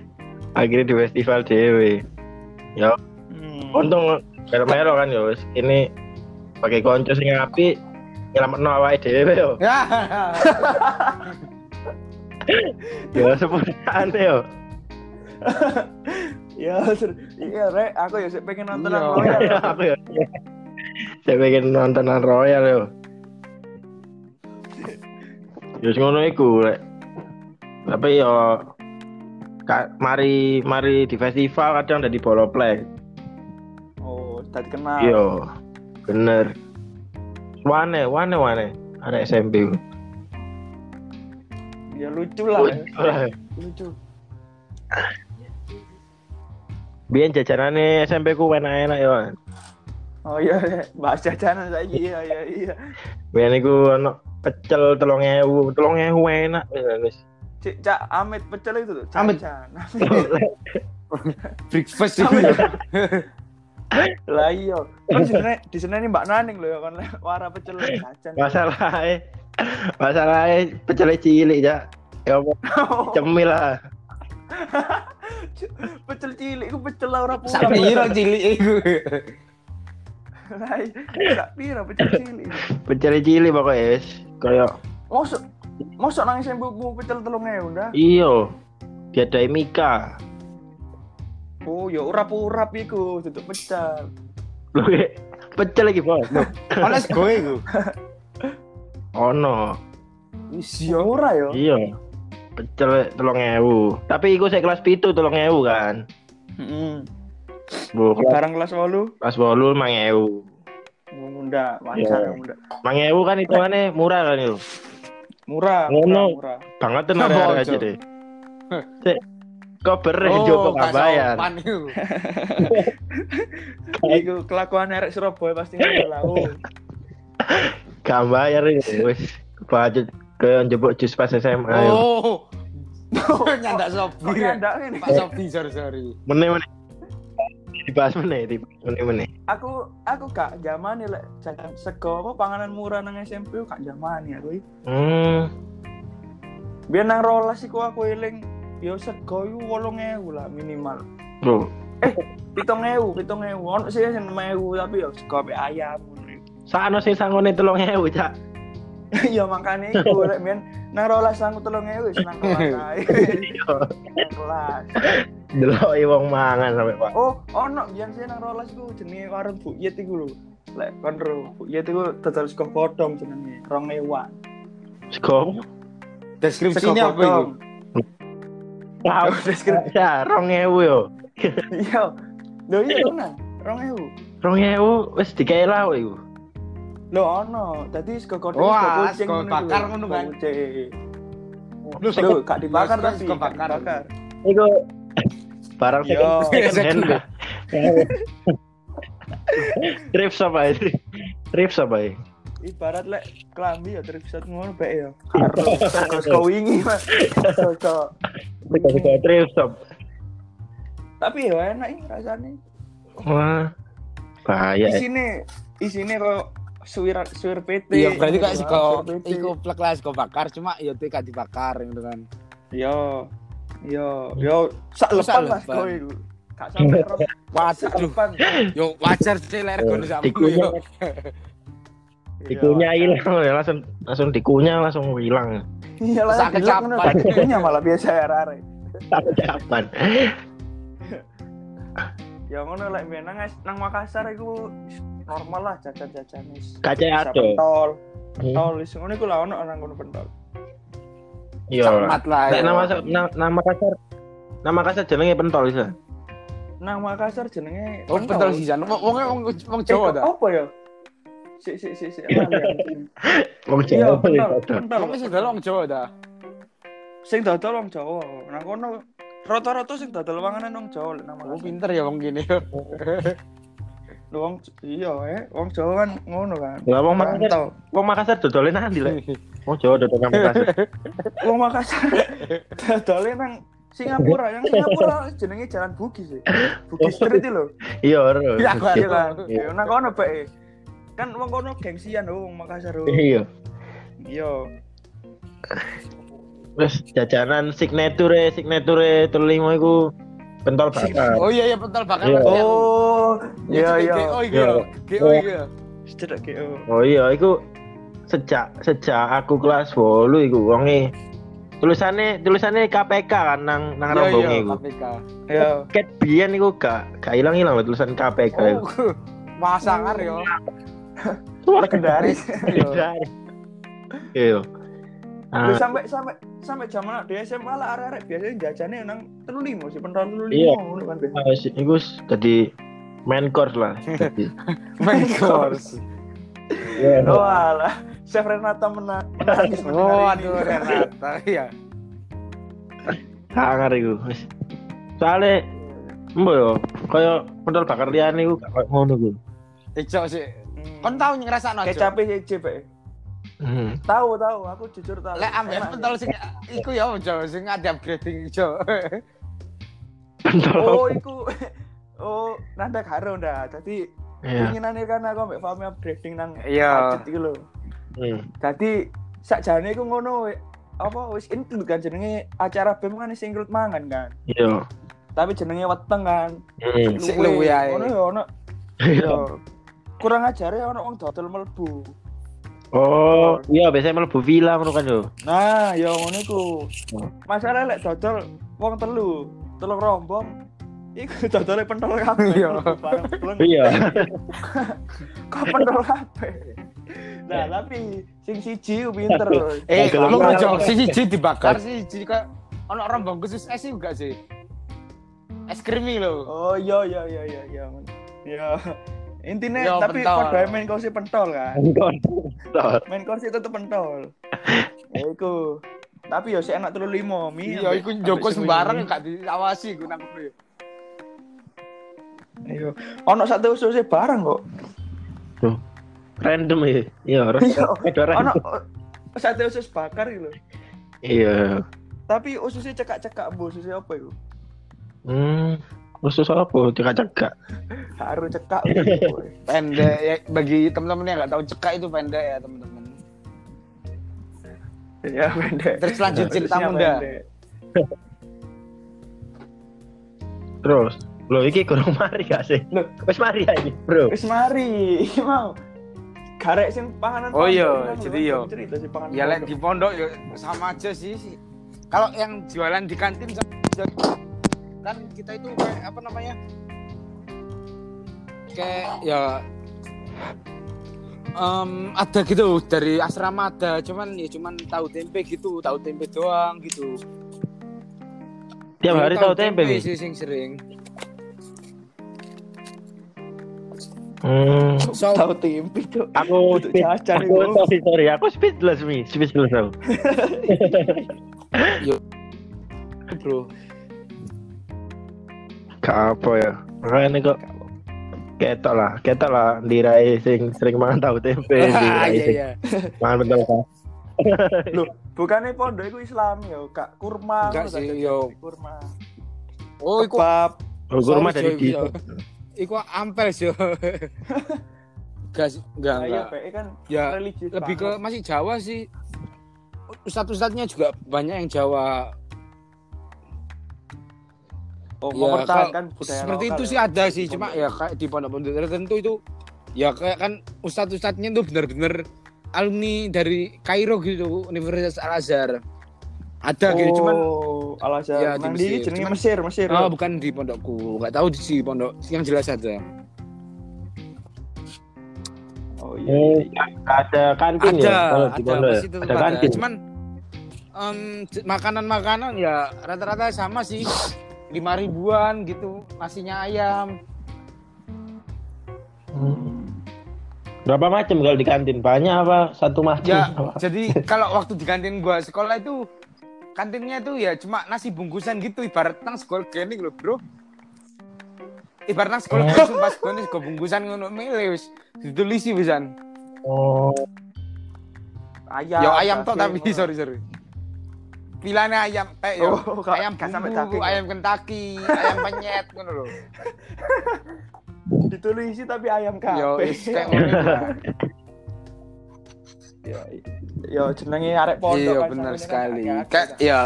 Akhirnya di festival dewe. Yo, Hmm. untung melo kan yo wes ini pakai konco sing api nyelametno awake dhewe yo. Ya. Sepurane yo. Ya, iya rek, aku ya pengen nonton Iya. Royal. Aku yo. Saya pengen nontonan Royal yo. Yo sing ngono iku lek. Tapi yo mari mari di festival kadang ada di Boloplek. Oh, tadi kenal. Yo, bener. Wane, wane, wane. Ada SMP. Ya lucu lah. ya. Lucu. Biyen jajanane SMP ku enak-enak ya. Wan. Oh iya, iya. bahas jajanan saiki iya iya iya. Biyen iku ono pecel 3000, 3000 enak ya, wis. Cik, Cak Amit pecel itu tuh. Amit. Breakfast itu. ya. Lah iya. Kan di sini di sini ini Mbak Naning loh ya kan wara pecel jajan. Masalahnya masalahnya pecel cilik ya. Ya apa cemil lah. pecel cilik ku pecel lah ora pura. piro cilik iku. Lah iya, sak pira pecel cilik. Pecel cilik pokoknya wis. Kayak Mosok mosok nang sembuhmu pecel 3000 dah. iyo. Diadai Mika. Oh, ya urap-urap iku tutup pecel. Lho pecel lagi, Bos. Ono sego iku. Ono. Ya ora ya. Iya. Pecel 3000. Tapi iku saya kelas pitu 3000 kan. Heeh. Bu, kelas Barang kelas 8 kelas 8 5000. Munda, wancar Iya. munda. 5000 kan hitungannya murah kan itu. Murah, Ngono. murah, murah. Banget Apa, ada aja deh. Kok bere Oh, coba gak gak bayar. sopan iku. Kelakuan erek Surabaya pasti nggak tahu. Gak bayar itu wis. Budget ke njebuk jus pas SMA. Oh. Nyandak sobi. nyandak ini? Pak Sobi, sorry sorry. Meneh meneh. Dibahas meneh, dibahas meneh meneh. Aku aku gak zaman lek jajan sego apa panganan murah nang SMP gak zaman ya kuwi. Hmm. Biar nang rolas iku aku eling yo sego iku 8000 lah minimal. Bro, Pitung ewu, pitung ewu. Ono sih sing 6000 tapi yo sego ambek ayam. sakno sing sangone 3000, Cak. Iya makane iku lek men nang rolas sangu 3000 wis nang kelas ae. Iya. Kelas. Deloki wong mangan sampe Pak. Oh, ono biyen sih nang rolas iku jenenge warung Buyet iku lho. lek kon ro. Ya itu dodol sego godhong jenenge, rong ewan. Sego. Deskripsinya apa itu? Tahu Deskripsi. ya 2000 yo. Iya. Lho iya tenan, rong ewu. 2000 wis dikei lah iku. Lho ono, dadi sego godhong Wah, kucing sego ngono bakar iku, ngono sego kan? Lho, gak dibakar Sego- tapi sego bakar. Iku barang Yo. second second hand. Second. Thrift apa ini? Thrift apa ini? Ibarat lek klambi ya tripset ngono bae ya. Sego sego wingi Mas. Sego thrift shop. Tapi ya enak ini rasanya. Wah. Bahaya. eh. Isine isine kok suwir suwir PT. Iya, berarti kayak sego Suwir PT. iku plek lah bakar cuma ya itu gak dibakar gitu kan. Yo. Yo, yo sak Sak lepan Mas kowe iku. Gak sampe sak Waduh, lepan. yo wajar sih ler kono sama dikunyah. yo. Dikunyah hilang ya langsung langsung dikunyah langsung hilang. Iya lah, Sak kecapan. gak dikunyah malah biasa arek. Tak jawaban. Ya ngono lek mbien nang nang Makassar iku normal lah jajan-jajan wis. Kaca Bisa ado. pentol. Hmm. Pentol wis ngono iku lah ono nang kono pentol. Iya. Camat lah. Nek yo. nama na- nama kasar nama kasar jenenge pentol bisa. Nang Makassar jenenge Oh, betul sih Jan. Wong wong wong wong Jawa dah. Apa ya? Si si si si. aku. Wong Iya, Jawa pentol, iki. pentol. Wong sing dalam wong Jawa dah. Sing dodol wong Jawa. Nang kono rata-rata sing dodol wanganan wong Jawa lek nang Oh, pinter ya wong. Lho, Wong iya eh wong Jawa kan ngono kan. Lah wong Makassar, wong Makassar dodole nanti lek. Wong Jawa dodol nang Makassar. Wong Makassar dodole nang Singapura, yang Singapura jenenge Jalan Bugis sih. Bugis Street itu lho. Iya, ora. Ya, aku Iya kan. Iya. Ya nang kono bae. Kan wong kono gengsian lho wong Makassar. Iya. Iya. Terus jajanan signature signature terlimo iku pentol bakar. Oh iya iya pentol bakar. Iya. Oh, iya iya. Oh iya. GO iya. Cedak GO. Oh iya, iku sejak sejak aku kelas 8 iku wonge tulisannya tulisannya KPK kan nang nang Iya iya rombonge iku. KPK. Ya. Ket biyen iku gak gak ilang-ilang tulisan KPK iku. Oh. Masangar yo. Legendaris. Iya. Iya. Lu Ah, sampai sampai sampai zaman di SMA lah arek-arek biasanya jajannya nang 35 sih pentol 35 Iya. ngono kan. Si- iku jadi main course lah. Jadi. Main course. Iya. Oh alah, Chef Renata mena menangis Oh mendengar ini. aduh Renata iya. Sangar wis. Soale Mbok yo, kaya pentol bakar liyane iku gak koyo ngono iku. Ijo sih. Hmm. Kon tau ngrasakno aja. Kecap sih Pak. Hmm. Tahu tahu, aku jujur tahu. Lek ambek pentol sing iku ya ojo sing ada upgrading ijo. Pentol. Oh, iku Oh, nanda karo ndak. Jadi Iya. keinginane kan aku ambek Fami upgrading nang Iya. budget iku lho. Hmm. Jadi sakjane iku ngono apa wis include kan jenenge acara BEM kan sing include mangan kan. Iya. Tapi jenenge weteng kan. Hmm. Sik Luwe. ae. Ngono ya ono. Iya. Ya. Kurang ajar ya ono wong dodol mlebu. Oh, iya biasanya mlebu villa ngono kan yo. Nah, ya ngono iku. Oh. Masalah lek dodol wong telu, telung rombong. Iku dodole pentol kabeh. Iya. Iya. Kok pentol kabeh. Nah, tapi sing siji ku pinter. Eh, Kalau lu kalau- ojo siji dibakar siji kok ono rombong khusus es juga sih. Es krimi lho. Oh iya iya iya iya iya. Ya. Intinya Yo, tapi padha main kursi pentol kan. Pentol. Main kursi tetep pentol. Ya iku. Tapi yo sik enak 35 mi. Iya, iku Joko sing sembarang gak diawasi gue nangkep Iya. Ono sate ususnya barang kok. Tuh. Random ya. Iya, Iya. Ada Ono random. oh, sate usus bakar gitu. Iya. Tapi ususnya cekak-cekak bu, ususnya apa itu? Hmm. Khusus apa? Cekak-cekak. Harus cekak. pendek ya bagi teman-teman yang nggak tahu cekak itu pendek ya teman-teman ya pendek. terus lanjut cerita muda. Terus, lo iki kurang mari gak sih? Loh. Wes mari ya ini, Bro. Wis mari, mau. Garek sing panganan. Oh iya, jadi kan, yo. Cerita sih panganan. ya lek di pondok ya sama aja sih kalau yang jualan di kantin kan kita itu kayak apa namanya kayak ya Em, ada gitu dari asrama ada, cuman ya cuman tahu tempe gitu, tahu tempe doang gitu. Tiap Ya, hari tahu tempe. Mi? sih sing sering. Hmm. So, Tahu tempe tuh. Aku jajan aku itu. sorry sorry, aku speedless mi, speedless aku. bro. Gak apa ya. Makanya kok ketok lah, ketok lah dirai sing sering mangan tahu tempe, dirai Iya sing iya. mangan betul kan. Loh, bukannya pondok itu Islam ya, Kak. Kurma. Enggak sih, yo. kurma. Oh, iku Kebab. Oh, Sorry, dari yo. Iku ampel sih. Enggak sih, enggak Nah, iya, enggak. PE kan Ya religius lebih ke masih Jawa sih. Ustadz-ustadznya juga banyak yang Jawa. oh, Ya, kalau budaya seperti lokal itu ya. sih ada sih, cuma ya kayak di pondok-pondok tertentu itu ya kayak kan ustadz-ustadznya tuh bener-bener alumni dari Kairo gitu, Universitas Al Azhar. Ada gitu, cuman Oh, Al Azhar. Ya, di Mesir. jenenge Cuman- Mesir, Mesir. oh, bukan di pondokku, nggak tahu di si pondok yang jelas ada. Oh iya. Hmm, iya. ada kantin ada, ya kalau di ada, pondok ya? Ada ada. kantin. Cuman em, j- makanan-makanan ya rata-rata sama sih, lima ribuan gitu, nasinya ayam. Hmm. Berapa macam kalau di kantin? Banyak apa? Satu macam? Ya, Apa? jadi kalau waktu di kantin gua sekolah itu kantinnya itu ya cuma nasi bungkusan gitu ibarat nang sekolah gini loh, Bro. Ibarat nang sekolah gini sumpah sekolah sekolah bungkusan ngono milih wis ditulisi pisan. Oh, Ayam. Ya ayam tok daging, tapi sorry sorry. Pilihannya ayam teh yo. Oh, ayam bumbu, ya? ayam Kentucky, ayam penyet ngono lho. Ditulisi tapi ayam Yo kabeh. is kayak ngono Yo, yo jenenge arek pondok Iya kan, benar kan sekali. agak-agak Kayak kan. ya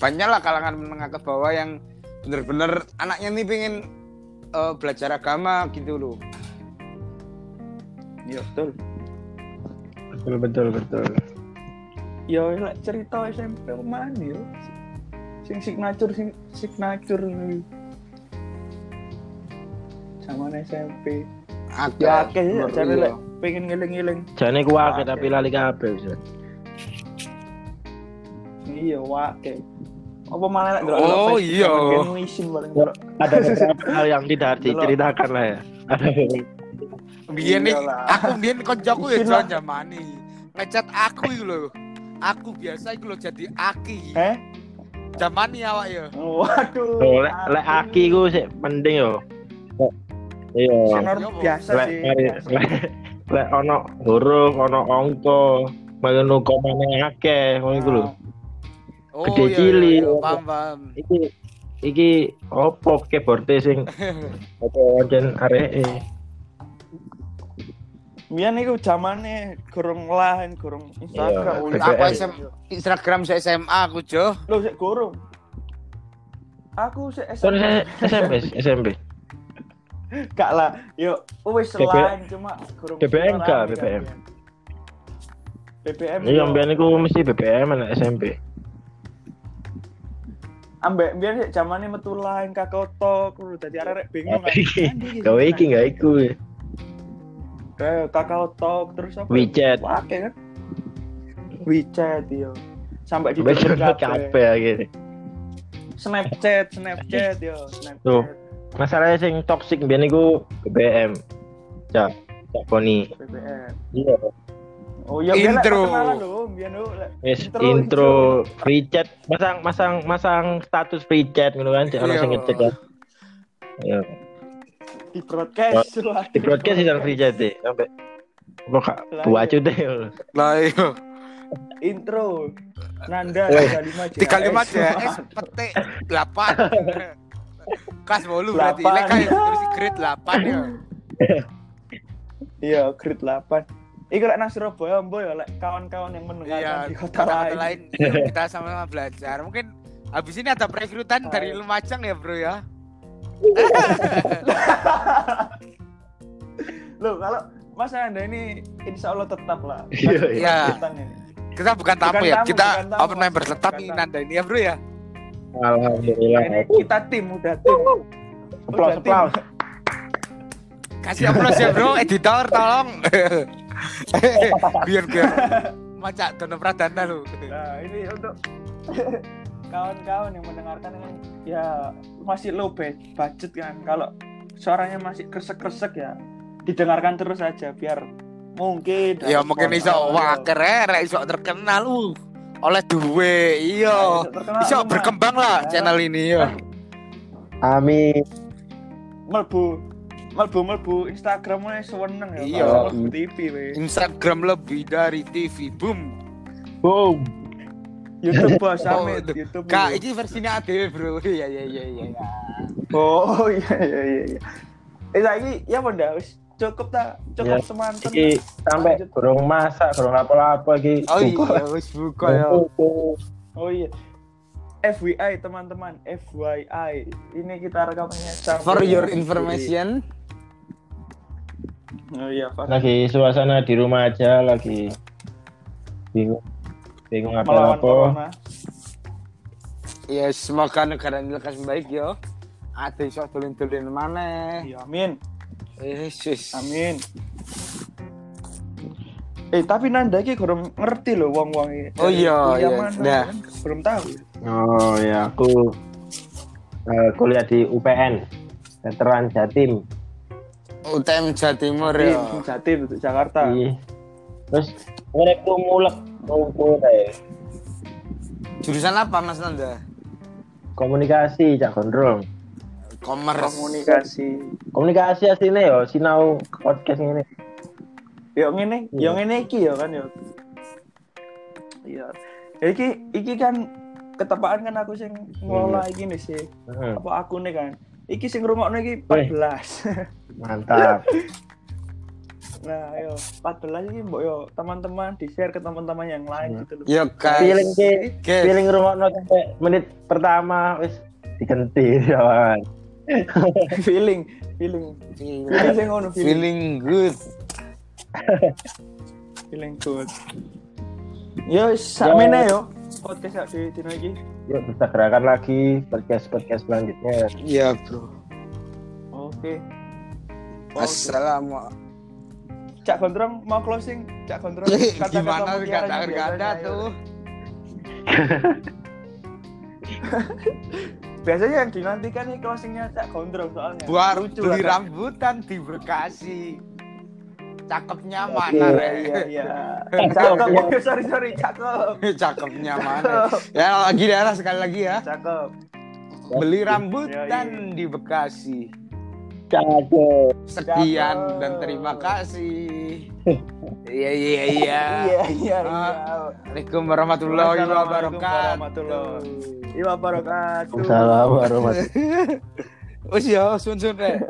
banyak lah kalangan menengah ke bawah yang bener-bener anaknya nih pengen eh, belajar agama gitu loh. Iya, betul. betul betul betul. Yo lek cerita SMP mana yo. Sing signature sing signature ini. Zaman SMP. Agak. Ya akeh ya, pengen ngeling-eling. Jane ku akeh tapi lali kabeh bisa. Iya, wake. Apa malah delok Oh, iya. Ada beberapa hal yang tidak diceritakan lah ya. Ada Biyen nih, aku biyen koncoku ya jalan jamani. Ngecat aku itu loh. Aku biasa itu loh jadi aki. Eh? Jamani awak ya. Waduh. Oh, lek lek aki ku sih penting yo. Iya. Senor Iya, biasa sih. Lek ono huruf, ono angka, ngono komane akeh ngono iku lho. Oh Gede iya, cili. iya, iya, paham paham. Iki iki opo keyboard sing opo jen areke. Biyen iku zamane gorong lain, gorong Instagram. Iya. Aku SM, Instagram saya SMA aku Jo. Loh, sik gorong. Aku sik Terus SMP. SMP SMP. Gak lah. Yo, wis BB- lain cuma gorong. BBM gak, kan, BBM? Iya, mbiyen iku mesti BBM anak SMP. ambek biyen sik zamane metu lain kakotok dadi arek bingung? Andi, Gawe iki gak iku. Kayak kakao talk terus apa? WeChat. Wake kan. WeChat yo. Sampai di kabeh. kabeh akhirnya. Snapchat, Snapchat yo, Snapchat. Masalahnya sing toxic mbiyen iku BBM. Cak, cak Boni. BBM. Iya. Oh iya Intro. Wis Intro, intro, free chat, masang masang masang status free chat ngono kan, cek ono Iya. ngecek kan. Iya. di broadcast wah. Di broadcast sih free chat deh, sampai gak Lah, buat iya. deh. Lah iya. intro. Nanda Woi. 35 Tiga lima JS. JS petik delapan. Kelas bolu berarti. Delapan. Lek kayak terus grade delapan ya. Iya, grade 8. Iku lek nang Surabaya mbo ya lek kawan-kawan yang mendengarkan Iya. di kota lain. yuk kita sama-sama belajar. Mungkin habis ini ada perekrutan dari Lumajang ya bro ya. Loh, kalau Mas Anda ini insya Allah tetap lah. Iya, iya. Ini. Kita bukan tamu Bukan ya, tamu, kita open member tetap ini nanda ini ya bro ya. Alhamdulillah. Ini kita tim, udah tim. Tim. applause. Kasih aplaus ya bro, editor tolong. biar biar macak Dono Pradana lu. Nah, ini untuk kawan-kawan yang mendengarkan ini ya masih low bud- budget kan. Kalau suaranya masih kresek-kresek ya didengarkan terus aja biar mungkin Ya mungkin iso wah keren, iso terkenal lu. Oleh duwe, iya. Nah, lumayan. berkembang lah Ya. channel ini ya. Amin. melbu melbu melbu Instagramnya seweneng ya Iya. Pak. melbu TV we. Instagram lebih dari TV, boom. Boom. YouTube bos Oh, Amit itu. YouTube Kak, ini versinya ADW bro. Iya iya iya iya. iya. oh iya iya iya iya eh lagi ya benda wis cukup tak? Cukup Ya, semanten Iki sampai burung masak, burung apa-apa iki. Oh iya, wis buka ya. oh iya. FYI teman-teman. FYI ini kita rekamannya. Sampai For your information, oh iya Pak. Lagi suasana di rumah aja lagi bingung. Bingung apa-apa. corona. Ya semoga negara ini lekas baik ya. Ada iso dolin-dolin mana. iya amin Yesus. amin eh tapi Nanda iki kurang ngerti loh wong-wong ini Oh iya, iya. mana, Nah. kan? belum tahu Oh ya aku eh, kuliah di UPN Veteran Jatim. UTM Jawa Timur di ya. Jatim untuk Jakarta Iya. Terus mereka mulek ngumpul Jurusan apa Mas Nanda? komunikasi cak gondrong. Commerce. komunikasi Komunikasi aslinya yo sinau podcast ini. Yo ngene, Iya. yo ngene iki ya kan yo. Iya. Ya, Iki iki kan ketepaan kan aku sing ngelola iki nih sih. Hmm, Apa aku nih kan. Iki sing ngrungokno iki 14. mantap. nah, yo 14 iki mbok yo teman-teman di-share ke teman-teman yang lain Hmm. gitu loh. Yo guys. Feeling ki, feeling rumah sampai menit pertama wis digenti ya kan. feeling, feeling. Feeling ngono feeling. Feeling good. Feeling good. Yo sakmene yo. Podcast sak di dino iki. Yuk kita gerakan lagi podcast podcast selanjutnya. Iya, Bro. Oke. Oke. Assalamualaikum. Cak Gondrong mau closing, Cak Gondrong. Gimana kata-kata ya. tuh? Biasanya yang dinantikan nih closingnya Cak Gondrong soalnya. Buat Lucu beli rambutan di Bekasi. Cakepnya mana, Iya Re? iya iya. Cakep. Oh, sorry sorry cakep. Cakepnya mana? Ya lagi daerah sekali lagi ya. Cakep. Beli Iya, rambutan di Bekasi. Cakep. Sekian Cakep. dan terima kasih. Iya iya iya. Iya iya iya. Assalamualaikum warahmatullahi wabarakatuh. Warahmatullahi wabarakatuh. Assalamualaikum warahmatullahi Wes ya, sun sun rek.